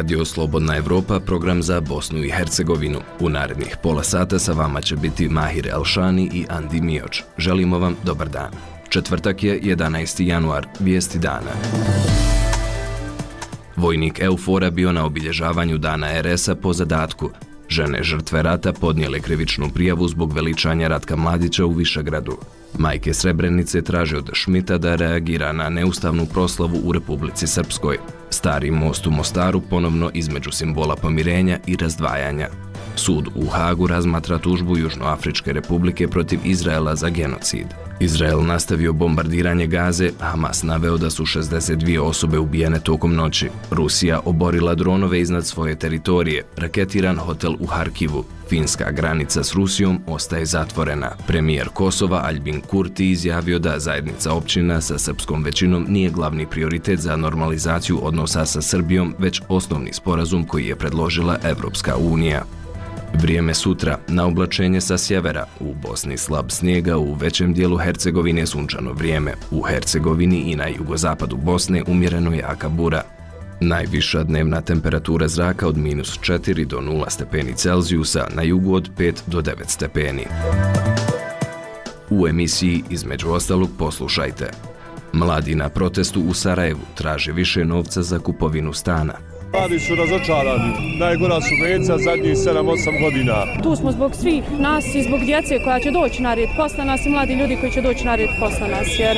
Radio Slobodna Evropa, program za Bosnu i Hercegovinu. U narednih pola sata sa vama će biti Mahir Elšani i Andi Mioč. Želimo vam dobar dan. Četvrtak je 11. januar, vijesti dana. Vojnik Eufora bio na obilježavanju dana RS-a po zadatku. Žene žrtve rata podnijele krivičnu prijavu zbog veličanja Ratka Mladića u Višegradu. Majke Srebrenice traže od Šmita da reagira na neustavnu proslavu u Republici Srpskoj. Stari most u Mostaru ponovno između simbola pomirenja i razdvajanja. Sud u Hagu razmatra tužbu Južnoafričke republike protiv Izraela za genocid. Izrael nastavio bombardiranje Gaze, Hamas naveo da su 62 osobe ubijene tokom noći. Rusija oborila dronove iznad svoje teritorije, raketiran hotel u Harkivu. Finska granica s Rusijom ostaje zatvorena. Premijer Kosova Albin Kurti izjavio da zajednica općina sa srpskom većinom nije glavni prioritet za normalizaciju odnosa sa Srbijom, već osnovni sporazum koji je predložila Evropska unija. Vrijeme sutra na oblačenje sa sjevera, u Bosni slab snijega, u većem dijelu Hercegovine sunčano vrijeme, u Hercegovini i na jugozapadu Bosne umjereno jaka bura. Najviša dnevna temperatura zraka od minus 4 do 0 stepeni Celzijusa, na jugu od 5 do 9 stepeni. U emisiji između ostalog poslušajte. Mladi na protestu u Sarajevu traže više novca za kupovinu stana. Mladi su razočarani, najgora su veca zadnjih 7-8 godina. Tu smo zbog svih nas i zbog djece koja će doći na red posla nas i mladi ljudi koji će doći na red posla nas, jer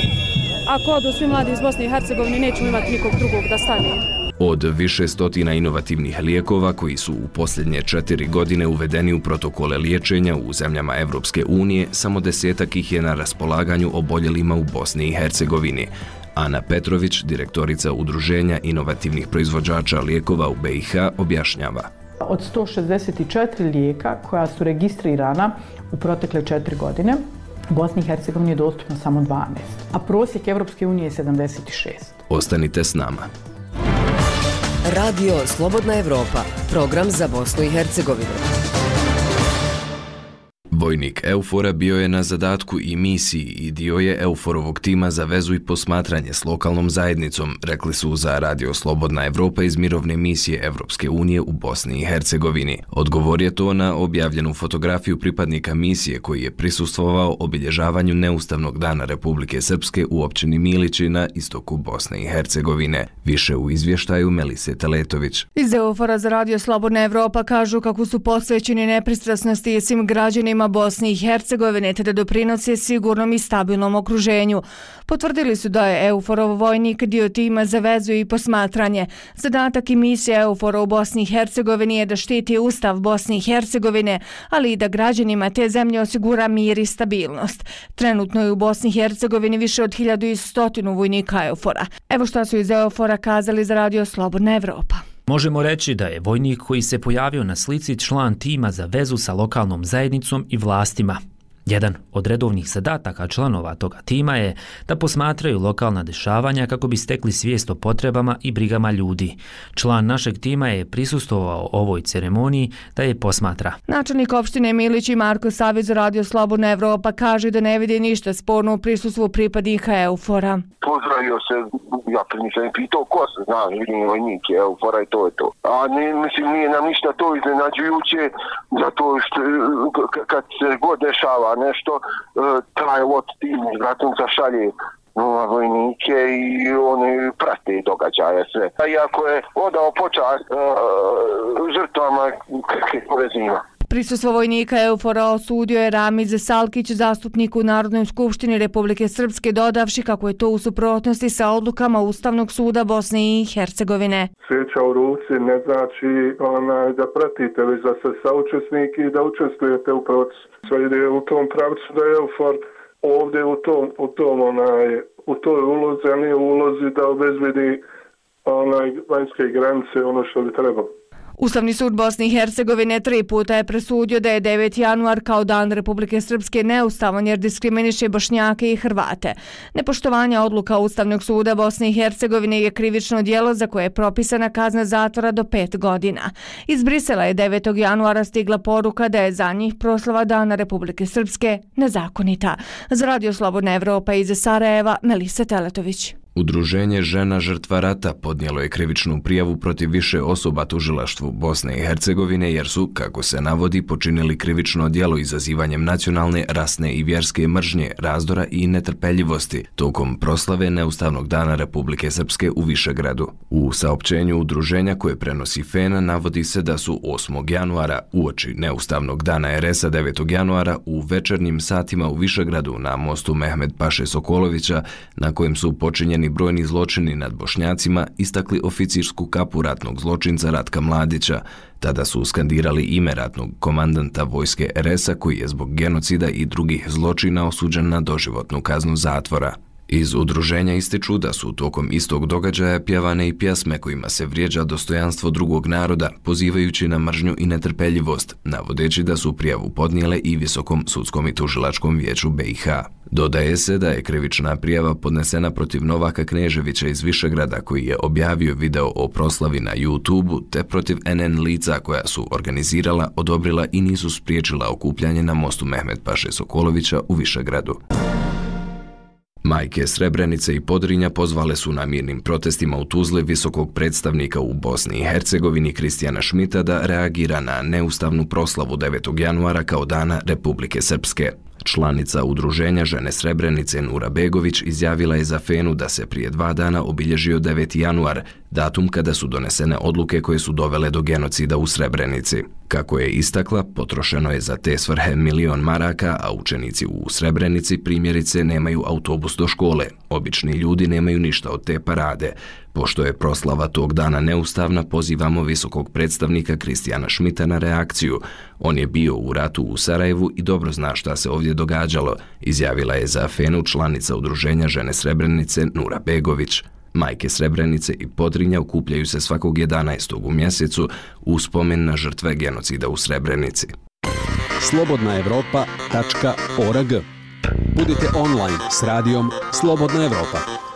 ako odu svi mladi iz Bosne i Hercegovine, nećemo imati nikog drugog da stane. Od više stotina inovativnih lijekova koji su u posljednje četiri godine uvedeni u protokole liječenja u zemljama Evropske unije, samo desetak ih je na raspolaganju oboljelima u Bosni i Hercegovini. Ana Petrović, direktorica Udruženja inovativnih proizvođača lijekova u BiH, objašnjava. Od 164 lijeka koja su registrirana u protekle četiri godine, u Bosni i Hercegovini je dostupno samo 12, a prosjek Evropske unije je 76. Ostanite s nama. Radio Slobodna Evropa, program za Bosnu i Hercegovinu. Vojnik Eufora bio je na zadatku i misiji i dio je Euforovog tima za vezu i posmatranje s lokalnom zajednicom, rekli su za Radio Slobodna Evropa iz mirovne misije Evropske unije u Bosni i Hercegovini. Odgovor je to na objavljenu fotografiju pripadnika misije koji je prisustvovao obilježavanju neustavnog dana Republike Srpske u općini Milići na istoku Bosne i Hercegovine. Više u izvještaju Melise Teletović. Iz Eufora za Radio Slobodna Evropa kažu kako su posvećeni nepristrasnosti svim građanima Bosni i Hercegovine te da doprinose sigurnom i stabilnom okruženju. Potvrdili su da je Euforov vojnik dio tima za vezu i posmatranje. Zadatak i misija Eufora u Bosni i Hercegovini je da štiti ustav Bosni i Hercegovine, ali i da građanima te zemlje osigura mir i stabilnost. Trenutno je u Bosni i Hercegovini više od 1100 vojnika Eufora. Evo što su iz Eufora kazali za radio Slobodna Evropa. Možemo reći da je vojnik koji se pojavio na slici član tima za vezu sa lokalnom zajednicom i vlastima, Jedan od redovnih zadataka članova toga tima je da posmatraju lokalna dešavanja kako bi stekli svijest o potrebama i brigama ljudi. Član našeg tima je prisustovao ovoj ceremoniji da je posmatra. Načelnik opštine Milić i Marko Saviz Radio Slobodna Evropa kaže da ne vidi ništa sporno u prisustvu pripadnika Eufora. Pozdravio se, ja to nisam pitao ko se zna, vidim vojnik je Eufora i to je to. A ne, mislim, nije nam ništa to iznenađujuće, zato što kad se god dešava nešto, e, taj lot tim izbratunca šalje nova vojnike i oni prate događaje sve. Iako je odao počast uh, žrtvama kakve povezima. Prisustvo vojnika Eufora osudio je Ramiz Salkić, zastupnik u Narodnoj skupštini Republike Srpske, dodavši kako je to u suprotnosti sa odlukama Ustavnog suda Bosne i Hercegovine. Sveća u ruci ne znači onaj, da pratite, već da se saučesnik i da učestvujete u procesu. Sve ide u tom pravcu da je Eufor ovdje u tom, u tom onaj, u toj ulozi, a nije ulozi da obezbedi onaj vanjske granice, ono što bi trebalo. Ustavni sud Bosne i Hercegovine tri puta je presudio da je 9. januar kao dan Republike Srpske neustavan jer diskriminiše Bošnjake i Hrvate. Nepoštovanje odluka Ustavnog suda Bosne i Hercegovine je krivično dijelo za koje je propisana kazna zatvora do pet godina. Iz Brisela je 9. januara stigla poruka da je za njih proslava dana Republike Srpske nezakonita. Za Radio Slobodna Evropa iz Sarajeva, Melisa Teletović. Udruženje žena žrtva rata podnijelo je krivičnu prijavu protiv više osoba tužilaštvu Bosne i Hercegovine jer su, kako se navodi, počinili krivično djelo izazivanjem nacionalne, rasne i vjerske mržnje, razdora i netrpeljivosti tokom proslave Neustavnog dana Republike Srpske u Višegradu. U saopćenju udruženja koje prenosi FENA navodi se da su 8. januara uoči Neustavnog dana RS-a 9. januara u večernjim satima u Višegradu na mostu Mehmed Paše Sokolovića na kojem su počinjeni počinjeni brojni zločini nad bošnjacima istakli oficirsku kapu ratnog zločinca Ratka Mladića. Tada su skandirali ime ratnog komandanta vojske RS-a koji je zbog genocida i drugih zločina osuđen na doživotnu kaznu zatvora. Iz udruženja ističu da su tokom istog događaja pjevane i pjesme kojima se vrijeđa dostojanstvo drugog naroda, pozivajući na mržnju i netrpeljivost, navodeći da su prijavu podnijele i Visokom sudskom i tužilačkom vijeću BiH. Dodaje se da je krivična prijava podnesena protiv Novaka Kneževića iz Višegrada koji je objavio video o proslavi na YouTube-u te protiv NN lica koja su organizirala, odobrila i nisu spriječila okupljanje na mostu Mehmed Paše Sokolovića u Višegradu. Majke Srebrenice i Podrinja pozvale su na mirnim protestima u Tuzle visokog predstavnika u Bosni i Hercegovini Kristijana Šmita da reagira na neustavnu proslavu 9. januara kao dana Republike Srpske. Članica udruženja žene Srebrenice Nura Begović izjavila je za Fenu da se prije dva dana obilježio 9. januar, datum kada su donesene odluke koje su dovele do genocida u Srebrenici. Kako je istakla, potrošeno je za te svrhe milion maraka, a učenici u Srebrenici primjerice nemaju autobus do škole. Obični ljudi nemaju ništa od te parade. Pošto je proslava tog dana neustavna, pozivamo visokog predstavnika Kristijana Šmita na reakciju. On je bio u ratu u Sarajevu i dobro zna šta se ovdje događalo, izjavila je za Fenu članica udruženja žene Srebrenice Nura Begović. Majke Srebrenice i Podrinja okupljaju se svakog 11. u mjesecu u spomen na žrtve genocida u Srebrenici. Slobodna Evropa.org Budite online s radijom Slobodna Evropa.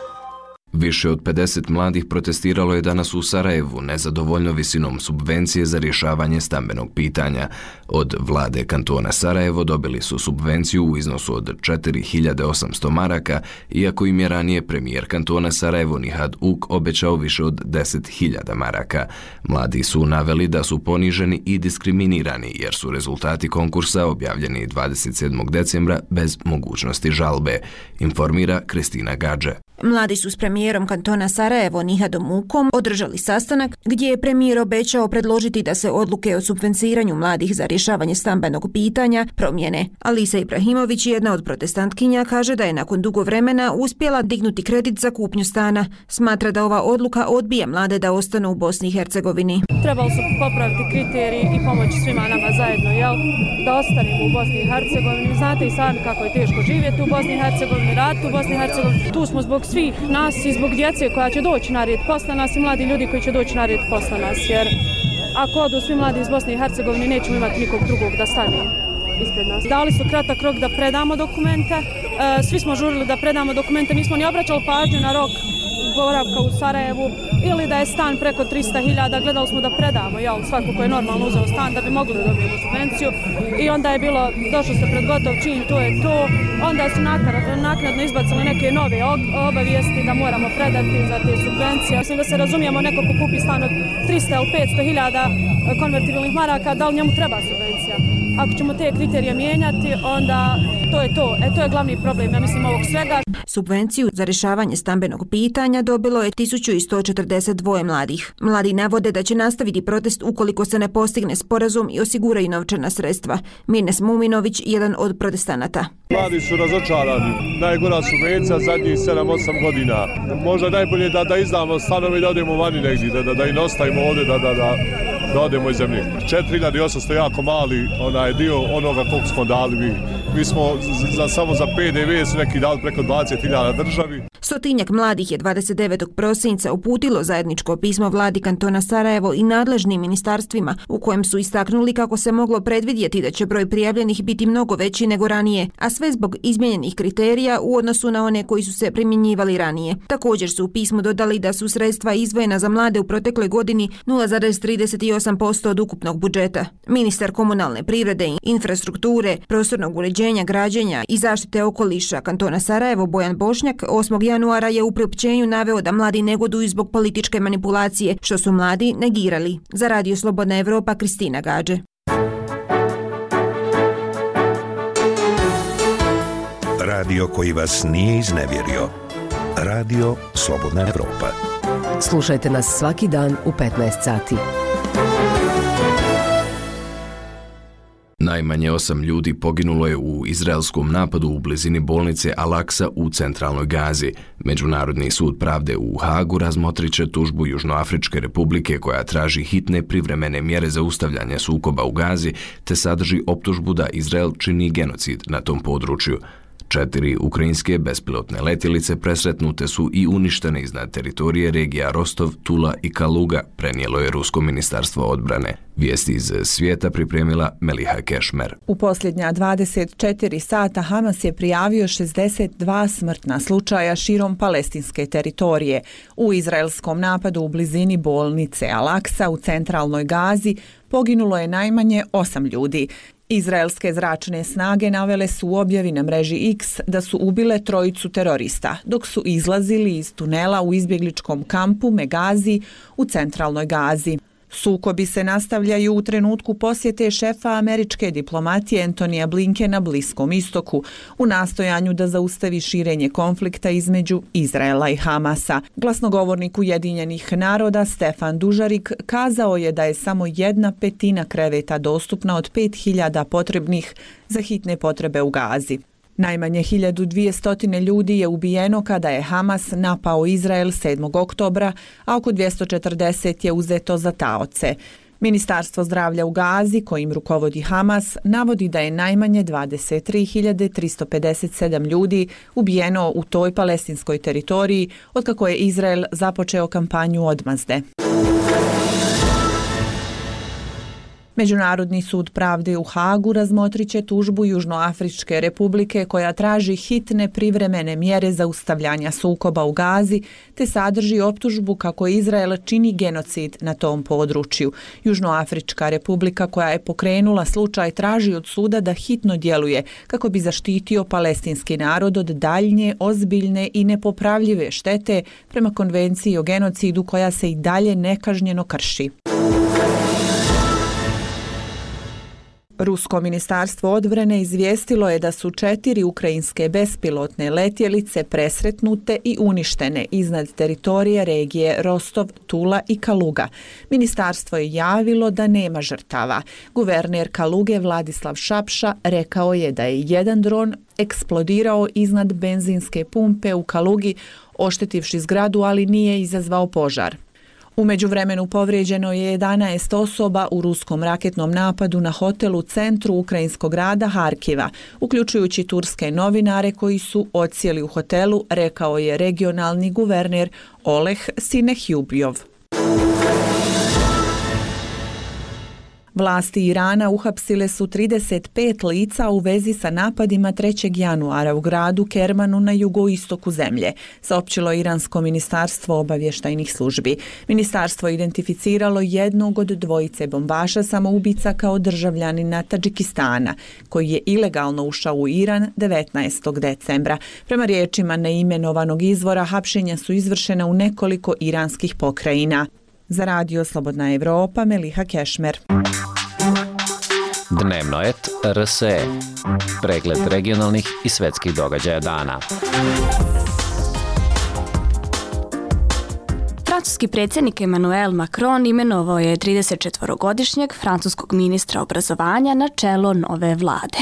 Više od 50 mladih protestiralo je danas u Sarajevu nezadovoljno visinom subvencije za rješavanje stambenog pitanja. Od vlade kantona Sarajevo dobili su subvenciju u iznosu od 4800 maraka, iako im je ranije premijer kantona Sarajevo Nihad Uk obećao više od 10.000 maraka. Mladi su naveli da su poniženi i diskriminirani jer su rezultati konkursa objavljeni 27. decembra bez mogućnosti žalbe, informira Kristina Gađe. Mladi su s premijerom kantona Sarajevo Nihadom Ukom održali sastanak gdje je premijer obećao predložiti da se odluke o subvenciranju mladih za rješavanje stambenog pitanja promjene. Alisa Ibrahimović, jedna od protestantkinja, kaže da je nakon dugo vremena uspjela dignuti kredit za kupnju stana. Smatra da ova odluka odbija mlade da ostanu u Bosni i Hercegovini. Trebalo su popraviti kriteriji i pomoći svima nama zajedno, jel? Da ostanemo u Bosni i Hercegovini. Znate i sami kako je teško živjeti u Bosni i Hercegovini, raditi u Bosni i Hercegovini. Tu smo zbog svih nas i zbog djece koja će doći na red posle nas i mladi ljudi koji će doći na red posle nas, jer ako odu svi mladi iz Bosne i Hercegovine, nećemo imati nikog drugog da stane ispred nas. Dali su kratak rok da predamo dokumente, e, svi smo žurili da predamo dokumente, nismo ni obraćali pažnju na rok boravka u Sarajevu ili da je stan preko 300.000, gledali smo da predamo, jel, svako ko je normalno uzeo stan da bi mogli da dobijemo subvenciju i onda je bilo, došlo se pred gotov čin, to je to, onda su naknadno izbacili neke nove obavijesti da moramo predati za te subvencije. Mislim da se razumijemo, neko ko kupi stan od 300 ili 500.000 konvertibilnih maraka, da li njemu treba subvencija? Ako ćemo te kriterije mijenjati, onda to je to. E, to je glavni problem, ja mislim, ovog svega. Subvenciju za rješavanje stambenog pitanja dobilo je 1142 mladih. Mladi navode da će nastaviti protest ukoliko se ne postigne sporazum i osiguraju novčana sredstva. Mirnes Muminović, jedan od protestanata. Mladi su razočarani. Najgora subvencija zadnjih 7-8 godina. Možda najbolje da, da izdamo stanovi da odemo vani negdje, da, da, da i ostavimo ovdje, da, da, da, da odemo iz zemlje. 4800 jako mali onaj dio onoga koliko smo dali mi. Mi smo za, samo za PDV su neki dali preko 20.000 državi. Stotinjak mladih je 29. prosinca uputilo zajedničko pismo vladi kantona Sarajevo i nadležnim ministarstvima u kojem su istaknuli kako se moglo predvidjeti da će broj prijavljenih biti mnogo veći nego ranije, a sve zbog izmjenjenih kriterija u odnosu na one koji su se primjenjivali ranije. Također su u pismu dodali da su sredstva izvojena za mlade u protekloj godini 0,38% od ukupnog budžeta. Ministar komunalne privrede, infrastrukture, prostornog uređenja, građenja i zaštite okoliša kantona Sarajevo Bojan Bošnjak 8. januara je u priopćenju naveo da mladi negoduju zbog političke manipulacije, što su mladi negirali. Za Radio Slobodna Evropa, Kristina Gađe. Radio koji vas nije iznevjerio. Radio Slobodna Evropa. Slušajte nas svaki dan u 15 sati. Najmanje osam ljudi poginulo je u izraelskom napadu u blizini bolnice Al-Aqsa u centralnoj Gazi. Međunarodni sud pravde u Hagu razmotriće tužbu Južnoafričke republike koja traži hitne privremene mjere za ustavljanje sukoba u Gazi te sadrži optužbu da Izrael čini genocid na tom području. Četiri ukrajinske bespilotne letjelice presretnute su i uništene iznad teritorije regija Rostov, Tula i Kaluga, prenijelo je Rusko ministarstvo odbrane. Vijesti iz svijeta pripremila Meliha Kešmer. U posljednja 24 sata Hamas je prijavio 62 smrtna slučaja širom palestinske teritorije. U izraelskom napadu u blizini bolnice Al-Aqsa u centralnoj Gazi poginulo je najmanje 8 ljudi. Izraelske zračne snage navele su u objavi na mreži X da su ubile trojicu terorista dok su izlazili iz tunela u izbjegličkom kampu Megazi u centralnoj Gazi. Sukobi se nastavljaju u trenutku posjete šefa američke diplomatije Antonija Blinke na Bliskom istoku u nastojanju da zaustavi širenje konflikta između Izraela i Hamasa. Glasnogovornik Ujedinjenih naroda Stefan Dužarik kazao je da je samo jedna petina kreveta dostupna od 5000 potrebnih za hitne potrebe u Gazi. Najmanje 1200 ljudi je ubijeno kada je Hamas napao Izrael 7. oktobra, a oko 240 je uzeto za taoce. Ministarstvo zdravlja u Gazi, kojim rukovodi Hamas, navodi da je najmanje 23.357 ljudi ubijeno u toj palestinskoj teritoriji otkako je Izrael započeo kampanju odmazde. Međunarodni sud pravde u Hagu razmotriće tužbu Južnoafričke republike koja traži hitne privremene mjere za ustavljanja sukoba u Gazi te sadrži optužbu kako Izrael čini genocid na tom području. Južnoafrička republika koja je pokrenula slučaj traži od suda da hitno djeluje kako bi zaštitio palestinski narod od daljnje, ozbiljne i nepopravljive štete prema konvenciji o genocidu koja se i dalje nekažnjeno krši. Rusko ministarstvo odvrene izvijestilo je da su četiri ukrajinske bespilotne letjelice presretnute i uništene iznad teritorije regije Rostov, Tula i Kaluga. Ministarstvo je javilo da nema žrtava. Guverner Kaluge Vladislav Šapša rekao je da je jedan dron eksplodirao iznad benzinske pumpe u Kalugi, oštetivši zgradu, ali nije izazvao požar. Umeđu vremenu povrijeđeno je 11 osoba u ruskom raketnom napadu na hotel u centru ukrajinskog grada Harkiva, uključujući turske novinare koji su ocijeli u hotelu, rekao je regionalni guverner Oleh Sinehjubjov. Vlasti Irana uhapsile su 35 lica u vezi sa napadima 3. januara u gradu Kermanu na jugoistoku zemlje, saopćilo Iransko ministarstvo obavještajnih službi. Ministarstvo identificiralo jednog od dvojice bombaša samoubica kao državljanina Tadžikistana, koji je ilegalno ušao u Iran 19. decembra. Prema riječima neimenovanog izvora, hapšenja su izvršena u nekoliko iranskih pokrajina. Za radio Slobodna Evropa, Meliha Kešmer. Dnevno et RSE. Pregled regionalnih i svetskih događaja dana. Francuski predsjednik Emmanuel Macron imenovao je 34-godišnjeg francuskog ministra obrazovanja na čelo nove vlade.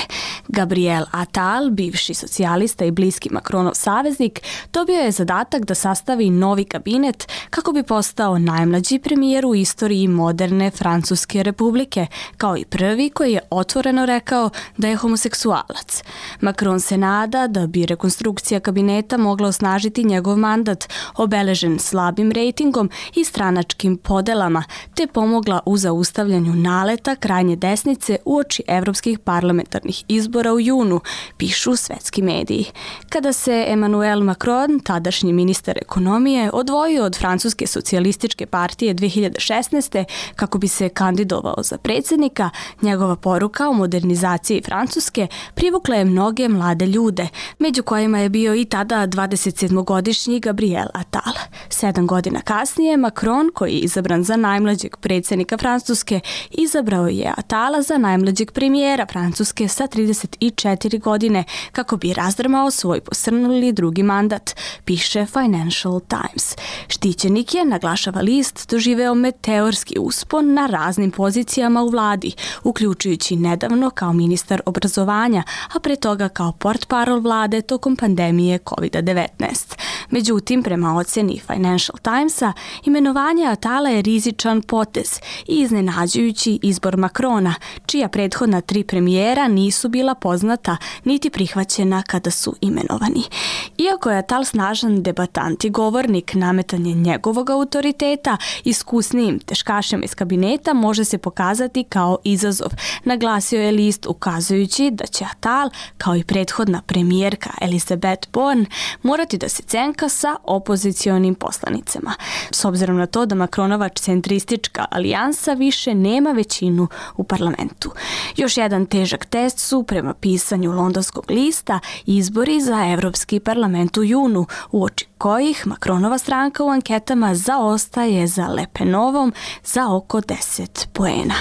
Gabriel Attal, bivši socijalista i bliski Macronov saveznik, dobio je zadatak da sastavi novi kabinet kako bi postao najmlađi premijer u istoriji moderne Francuske republike, kao i prvi koji je otvoreno rekao da je homoseksualac. Macron se nada da bi rekonstrukcija kabineta mogla osnažiti njegov mandat, obeležen slabim rejtingom marketingom i stranačkim podelama, te pomogla u zaustavljanju naleta krajnje desnice u oči evropskih parlamentarnih izbora u junu, pišu svetski mediji. Kada se Emmanuel Macron, tadašnji ministar ekonomije, odvojio od Francuske socijalističke partije 2016. kako bi se kandidovao za predsjednika, njegova poruka o modernizaciji Francuske privukla je mnoge mlade ljude, među kojima je bio i tada 27-godišnji Gabriel Attal. Sedam godina kasnije, Macron, koji je izabran za najmlađeg predsjednika Francuske, izabrao je Atala za najmlađeg premijera Francuske sa 34 godine kako bi razdrmao svoj posrnuli drugi mandat, piše Financial Times. Štićenik je, naglašava list, doživeo meteorski uspon na raznim pozicijama u vladi, uključujući nedavno kao ministar obrazovanja, a pre toga kao port parol vlade tokom pandemije COVID-19. Međutim, prema oceni Financial Timesa, imenovanje Atala je rizičan potez i iznenađujući izbor Makrona, čija prethodna tri premijera nisu bila poznata niti prihvaćena kada su imenovani. Iako je Atal snažan debatant i govornik, nametanje njegovog autoriteta iskusnijim teškašima iz kabineta može se pokazati kao izazov, naglasio je list ukazujući da će Atal, kao i prethodna premijerka Elizabeth Bourne, morati da se cenka sa opozicionim poslanicama. S obzirom na to da Makronova centristička alijansa više nema većinu u parlamentu. Još jedan težak test su, prema pisanju londonskog lista, izbori za Evropski parlament u junu, u oči kojih Makronova stranka u anketama zaostaje za Lepenovom za oko 10 poena.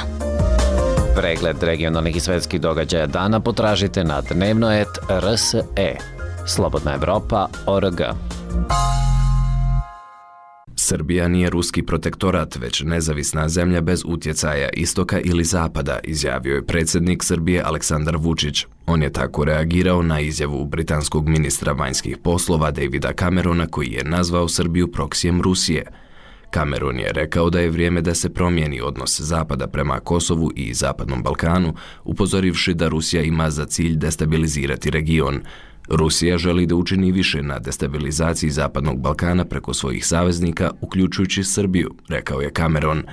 Pregled regionalnih i svetskih događaja dana potražite na dnevnoet.rse. Slobodna Evropa.org. Srbija nije ruski protektorat, već nezavisna zemlja bez utjecaja istoka ili zapada, izjavio je predsjednik Srbije Aleksandar Vučić. On je tako reagirao na izjavu britanskog ministra vanjskih poslova Davida Camerona koji je nazvao Srbiju proksijem Rusije. Cameron je rekao da je vrijeme da se promijeni odnos Zapada prema Kosovu i Zapadnom Balkanu, upozorivši da Rusija ima za cilj destabilizirati region. Rusija želi da učini više na destabilizaciji Zapadnog Balkana preko svojih saveznika, uključujući Srbiju, rekao je Cameron.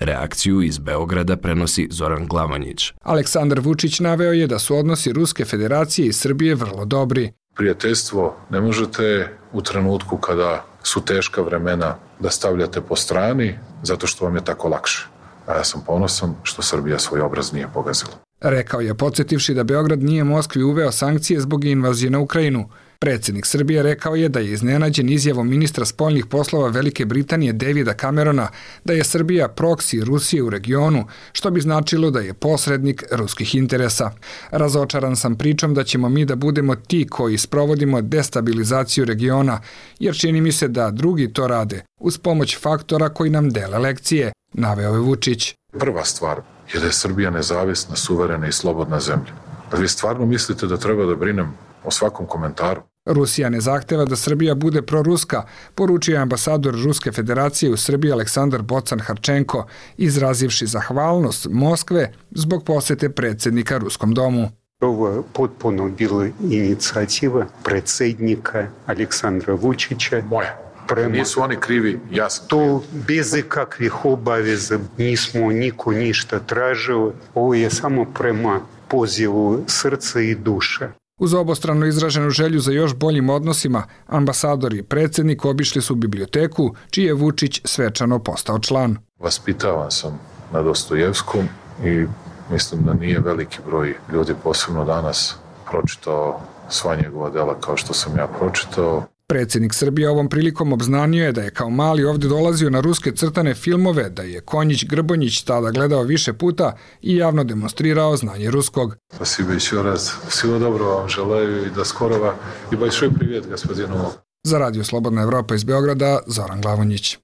Reakciju iz Beograda prenosi Zoran Glavanjić. Aleksandar Vučić naveo je da su odnosi Ruske federacije i Srbije vrlo dobri. Prijateljstvo ne možete u trenutku kada su teška vremena da stavljate po strani zato što vam je tako lakše. A ja sam ponosan što Srbija svoj obraz nije pogazila. Rekao je podsjetivši da Beograd nije Moskvi uveo sankcije zbog invazije na Ukrajinu. Predsjednik Srbije rekao je da je iznenađen izjavom ministra spoljnih poslova Velike Britanije Davida Camerona da je Srbija proksi Rusije u regionu, što bi značilo da je posrednik ruskih interesa. Razočaran sam pričom da ćemo mi da budemo ti koji sprovodimo destabilizaciju regiona, jer čini mi se da drugi to rade, uz pomoć faktora koji nam dele lekcije, naveo je Vučić. Prva stvar je da je Srbija nezavisna, suverena i slobodna zemlja. Da vi stvarno mislite da treba da brinem o svakom komentaru? Rusija ne zahteva da Srbija bude proruska, poručio je ambasador Ruske federacije u Srbiji Aleksandar Bocan Harčenko, izrazivši zahvalnost Moskve zbog posete predsjednika Ruskom domu. Ovo potpuno bila inicijativa predsjednika Aleksandra Vučića. Moja. Prema... Nisu oni krivi, ja sam To bez kakvih obaveza nismo niko ništa tražili. Ovo je samo prema pozivu srca i duše. Uz obostrano izraženu želju za još boljim odnosima, ambasador i predsjednik obišli su biblioteku, čiji je Vučić svečano postao član. Vaspitavan sam na Dostojevskom i mislim da nije veliki broj ljudi posebno danas pročitao sva njegova dela kao što sam ja pročitao. Predsjednik Srbije ovom prilikom obznanio je da je kao mali ovdje dolazio na ruske crtane filmove, da je Konjić Grbonjić tada gledao više puta i javno demonstrirao znanje ruskog. Спасибо еще раз. Всего доброго вам желаю и до скорого. И большой привет господину. Za Radio Slobodna Evropa iz Beograda, Zoran Glavonjić.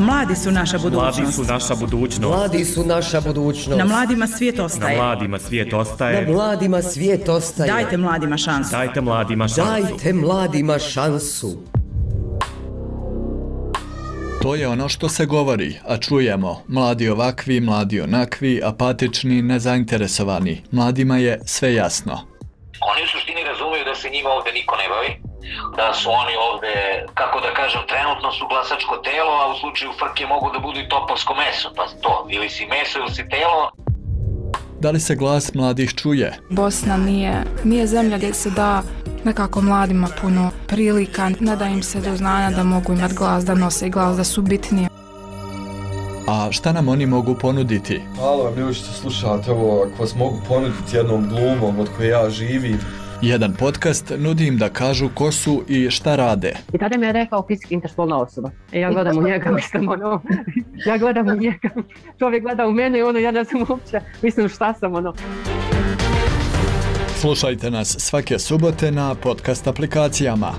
Mladi su naša budućnost. Mladi su naša budućnost. Mladi su naša budućnost. Na mladima svijet ostaje. Na mladima svijet ostaje. Na mladima svijet ostaje. Dajte mladima šansu. Dajte mladima šansu. Dajte mladima šansu. To je ono što se govori, a čujemo. Mladi ovakvi, mladi onakvi, apatični, nezainteresovani. Mladima je sve jasno. Oni u suštini razumiju da se njima ovde niko ne bavi, da su oni ovde, kako da kažem, trenutno su glasačko telo, a u slučaju frke mogu da budu i topovsko meso, pa to, ili si meso ili si telo. Da li se glas mladih čuje? Bosna nije, nije zemlja gdje se da nekako mladima puno prilika, ne da im se do znanja da mogu imat glas, da nose glas, da su bitnije. A šta nam oni mogu ponuditi? Hvala vam ljudi što slušate ovo, ako vas mogu ponuditi jednom glumom od koje ja živim. Jedan podcast nudi im da kažu ko su i šta rade. I tada mi je rekao fizički interspolna osoba. E ja gledam u njega, mislim ono, ja gledam u njega, čovjek gleda u mene i ono, ja ne znam uopće, mislim šta sam ono. Slušajte nas svake subote na podcast aplikacijama.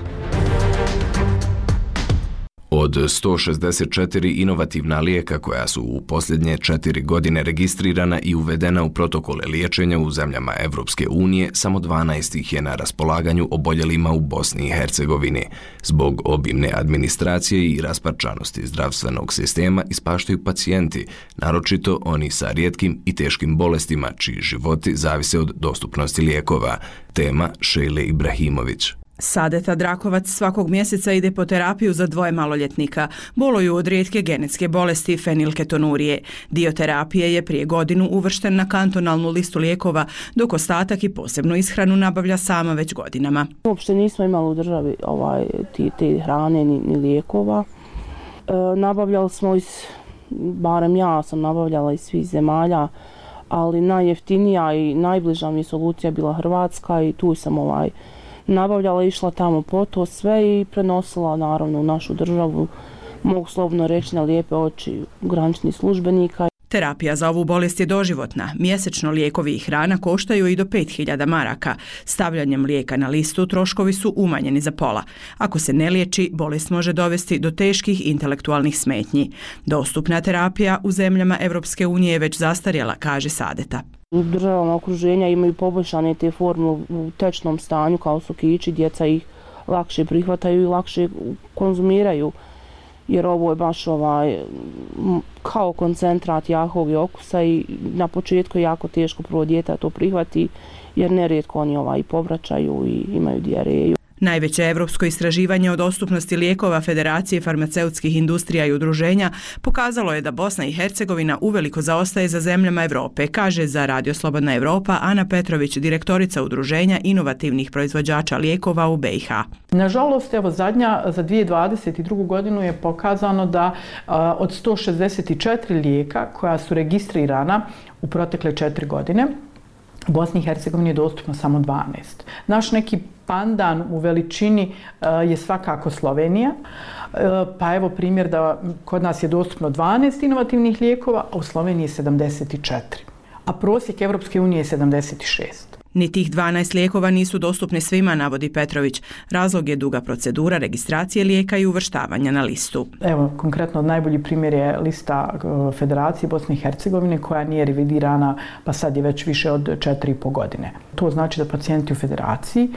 Od 164 inovativna lijeka koja su u posljednje četiri godine registrirana i uvedena u protokole liječenja u zemljama Evropske unije, samo 12 ih je na raspolaganju oboljelima u Bosni i Hercegovini. Zbog obimne administracije i rasparčanosti zdravstvenog sistema ispaštaju pacijenti, naročito oni sa rijetkim i teškim bolestima, čiji životi zavise od dostupnosti lijekova. Tema Šejle Ibrahimović. Sadeta Drakovac svakog mjeseca ide po terapiju za dvoje maloljetnika. Boluju od rijetke genetske bolesti fenilketonurije. Dio terapije je prije godinu uvršten na kantonalnu listu lijekova, dok ostatak i posebnu ishranu nabavlja sama već godinama. Uopšte nismo imali u državi ovaj, ti, te hrane ni, ni lijekova. E, nabavljali smo iz, barem ja sam nabavljala iz svih zemalja, ali najjeftinija i najbliža mi je solucija bila Hrvatska i tu sam ovaj, nabavljala, išla tamo po to sve i prenosila naravno u našu državu, mogu slobno reći na lijepe oči graničnih službenika. Terapija za ovu bolest je doživotna. Mjesečno lijekovi i hrana koštaju i do 5000 maraka. Stavljanjem lijeka na listu troškovi su umanjeni za pola. Ako se ne liječi, bolest može dovesti do teških intelektualnih smetnji. Dostupna terapija u zemljama Evropske unije je već zastarjela, kaže Sadeta. U državama okruženja imaju poboljšane te forme u tečnom stanju kao su kići, djeca ih lakše prihvataju i lakše konzumiraju jer ovo je baš ovaj kao koncentrat jakog okusa i na početku je jako teško prvo djeta to prihvati jer nerijetko oni ovaj povraćaju i imaju dijareju. Najveće evropsko istraživanje o dostupnosti lijekova Federacije farmaceutskih industrija i udruženja pokazalo je da Bosna i Hercegovina uveliko zaostaje za zemljama Evrope, kaže za Radio Slobodna Evropa Ana Petrović, direktorica udruženja inovativnih proizvođača lijekova u BiH. Nažalost, evo zadnja za 2022. godinu je pokazano da a, od 164 lijeka koja su registrirana u protekle četiri godine, Bosni i Hercegovini je dostupno samo 12. Naš neki pandan u veličini e, je svakako Slovenija. E, pa evo primjer da kod nas je dostupno 12 inovativnih lijekova, a u Sloveniji je 74. A prosjek Evropske unije je 76. Ni tih 12 lijekova nisu dostupni svima, navodi Petrović. Razlog je duga procedura registracije lijeka i uvrštavanja na listu. Evo, konkretno najbolji primjer je lista e, Federacije Bosne i Hercegovine koja nije revidirana pa sad je već više od 4,5 godine. To znači da pacijenti u Federaciji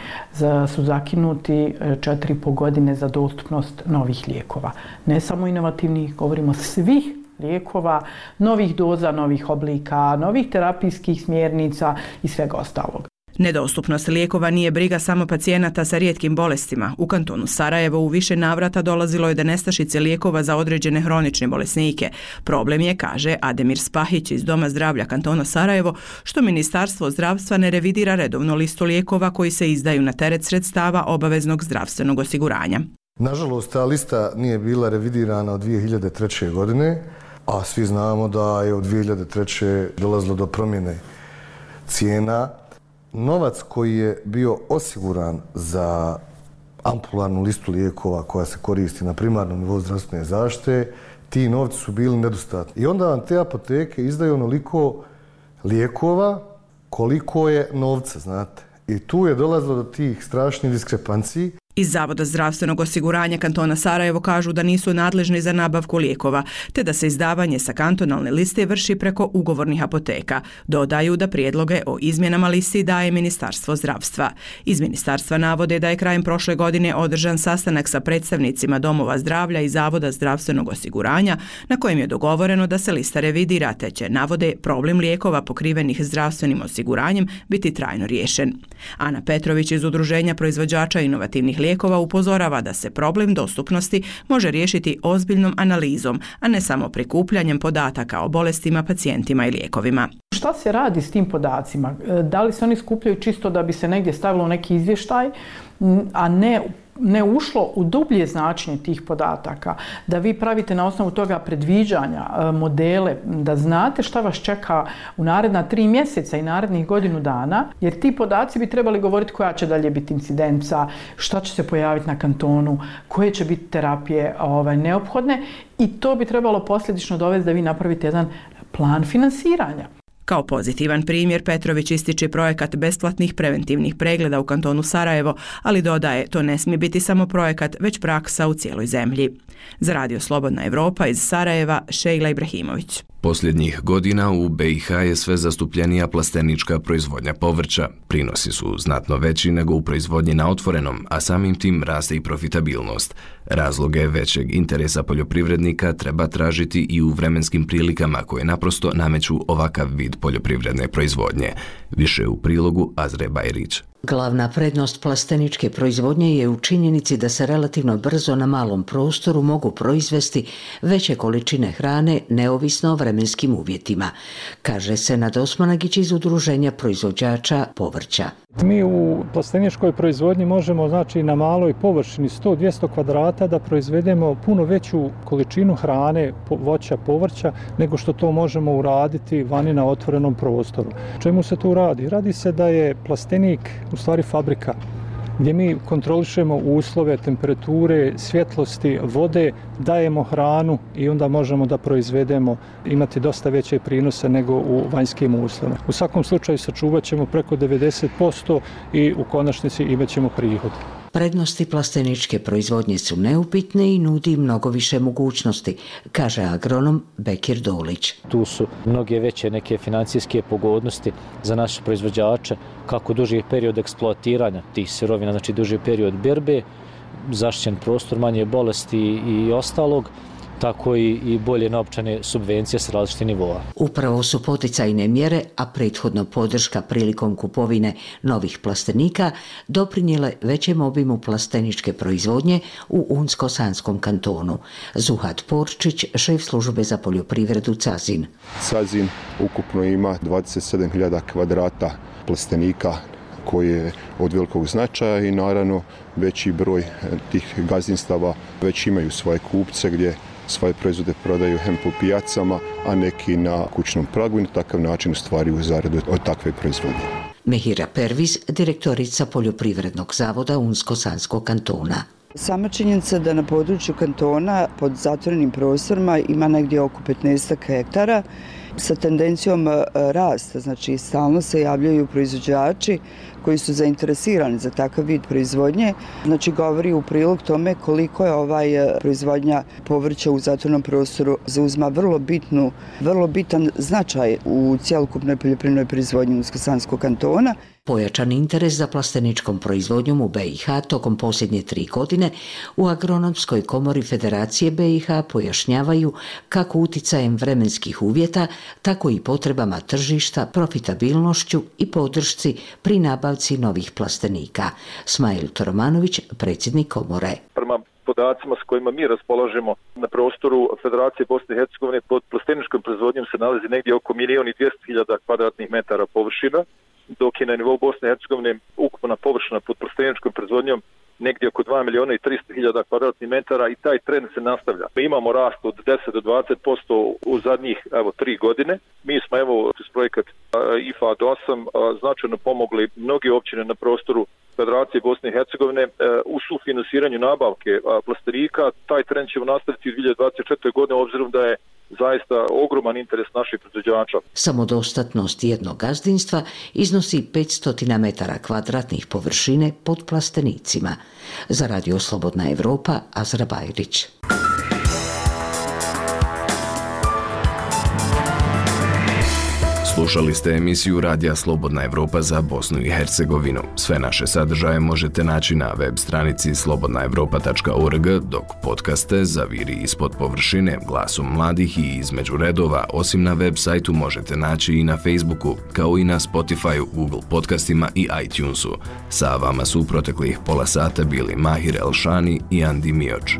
su zakinuti e, 4,5 godine za dostupnost novih lijekova. Ne samo inovativnih, govorimo svih lijekova, novih doza, novih oblika, novih terapijskih smjernica i svega ostalog. Nedostupnost lijekova nije briga samo pacijenata sa rijetkim bolestima. U kantonu Sarajevo u više navrata dolazilo je da nestašice lijekova za određene hronične bolesnike. Problem je, kaže Ademir Spahić iz Doma zdravlja kantona Sarajevo, što Ministarstvo zdravstva ne revidira redovno listu lijekova koji se izdaju na teret sredstava obaveznog zdravstvenog osiguranja. Nažalost, ta lista nije bila revidirana od 2003. godine, a svi znamo da je od 2003. dolazilo do promjene cijena novac koji je bio osiguran za ampularnu listu lijekova koja se koristi na primarnom nivou zdravstvene zaštite, ti novci su bili nedostatni. I onda vam te apoteke izdaju onoliko lijekova koliko je novca, znate. I tu je dolazilo do tih strašnih diskrepanciji. Iz Zavoda zdravstvenog osiguranja kantona Sarajevo kažu da nisu nadležni za nabavku lijekova, te da se izdavanje sa kantonalne liste vrši preko ugovornih apoteka. Dodaju da prijedloge o izmjenama listi daje Ministarstvo zdravstva. Iz Ministarstva navode da je krajem prošle godine održan sastanak sa predstavnicima Domova zdravlja i Zavoda zdravstvenog osiguranja, na kojem je dogovoreno da se lista revidira, te će, navode, problem lijekova pokrivenih zdravstvenim osiguranjem biti trajno riješen. Ana Petrović iz Udruženja proizvođača inovativnih lijekova upozorava da se problem dostupnosti može riješiti ozbiljnom analizom, a ne samo prikupljanjem podataka o bolestima, pacijentima i lijekovima. Šta se radi s tim podacima? E, da li se oni skupljaju čisto da bi se negdje stavilo neki izvještaj, a ne ne ušlo u dublje značenje tih podataka, da vi pravite na osnovu toga predviđanja, e, modele, da znate šta vas čeka u naredna tri mjeseca i narednih godinu dana, jer ti podaci bi trebali govoriti koja će dalje biti incidenca, šta će se pojaviti na kantonu, koje će biti terapije ovaj, neophodne i to bi trebalo posljedično dovesti da vi napravite jedan plan finansiranja. Kao pozitivan primjer, Petrović ističe projekat besplatnih preventivnih pregleda u kantonu Sarajevo, ali dodaje, to ne smije biti samo projekat, već praksa u cijeloj zemlji. Za Radio Slobodna Evropa iz Sarajeva, Šejla Ibrahimović. Posljednjih godina u BiH je sve zastupljenija plastenička proizvodnja povrća. Prinosi su znatno veći nego u proizvodnji na otvorenom, a samim tim raste i profitabilnost. Razloge većeg interesa poljoprivrednika treba tražiti i u vremenskim prilikama koje naprosto nameću ovakav vid poljoprivredne proizvodnje. Više u prilogu Azre Bajrić. Glavna prednost plasteničke proizvodnje je u činjenici da se relativno brzo na malom prostoru mogu proizvesti veće količine hrane neovisno o vremenskim uvjetima, kaže se Nad Osmanagić iz udruženja proizvođača povrća. Mi u plasteničkoj proizvodnji možemo znači na maloj površini 100-200 kvadrata da proizvedemo puno veću količinu hrane, voća, povrća nego što to možemo uraditi vani na otvorenom prostoru. Čemu se to radi? Radi se da je plastenik u stvari fabrika gdje mi kontrolišemo uslove, temperature, svjetlosti, vode, dajemo hranu i onda možemo da proizvedemo, imati dosta veće prinose nego u vanjskim uslovima. U svakom slučaju sačuvat ćemo preko 90% i u konačnici imat ćemo prihod. Prednosti plasteničke proizvodnje su neupitne i nudi mnogo više mogućnosti, kaže agronom Bekir Dolić. Tu su mnoge veće neke financijske pogodnosti za naše proizvođače, kako duži period eksploatiranja tih sirovina, znači duži period berbe, zaštićen prostor, manje bolesti i ostalog, tako i, i bolje novčane subvencije s različitih nivoa. Upravo su poticajne mjere, a prethodno podrška prilikom kupovine novih plastenika doprinjele većem obimu plasteničke proizvodnje u Unsko-Sanskom kantonu. Zuhat Porčić, šef službe za poljoprivredu Cazin. Cazin ukupno ima 27.000 kvadrata plastenika koji je od velikog značaja i naravno veći broj tih gazdinstava već imaju svoje kupce gdje svoje proizvode prodaju hem po pijacama, a neki na kućnom pragu i na takav način stvariju zaradu od takve proizvodnje. Mehira Perviz, direktorica Poljoprivrednog zavoda Unsko-Sanskog kantona. Sama činjenica da na području kantona pod zatvorenim prostorima ima negdje oko 15 hektara sa tendencijom e, rasta, znači stalno se javljaju proizvođači koji su zainteresirani za takav vid proizvodnje, znači govori u prilog tome koliko je ovaj e, proizvodnja povrća u zatvornom prostoru zauzma vrlo bitnu, vrlo bitan značaj u cijelokupnoj poljoprivrednoj proizvodnji Uskosanskog kantona. Pojačan interes za plasteničkom proizvodnjom u BiH tokom posljednje tri godine u Agronomskoj komori Federacije BiH pojašnjavaju kako uticajem vremenskih uvjeta, tako i potrebama tržišta, profitabilnošću i podršci pri nabavci novih plastenika. Smajl Toromanović, predsjednik komore. Prema podacima s kojima mi raspolažemo na prostoru Federacije Bosne i Hercegovine pod plasteničkom proizvodnjom se nalazi negdje oko milijon i 200 hiljada kvadratnih metara površina dok je na nivou Bosne i Hercegovine ukupna površina pod plasteničkom proizvodnjom negdje oko 2 miliona i 300 hiljada kvadratnih metara i taj trend se nastavlja. Mi imamo rast od 10 do 20% u zadnjih evo, tri godine. Mi smo evo s projekat IFA 8 značajno pomogli mnogi općine na prostoru Federacije Bosne i Hercegovine e, u sufinansiranju nabavke plasterika. Taj trend ćemo nastaviti u 2024. godine obzirom da je zaista ogroman interes naših proizvođača. Samodostatnost jednog gazdinstva iznosi 500 metara kvadratnih površine pod plastenicima. Za Radio Slobodna Evropa, Azra Bajrić. Slušali ste emisiju Radija Slobodna Evropa za Bosnu i Hercegovinu. Sve naše sadržaje možete naći na web stranici slobodnaevropa.org, dok podcaste Zaviri ispod površine, glasom mladih i između redova, osim na web sajtu možete naći i na Facebooku, kao i na Spotify, Google podcastima i iTunesu. Sa vama su u proteklih pola sata bili Mahir Elšani i Andi Mioč.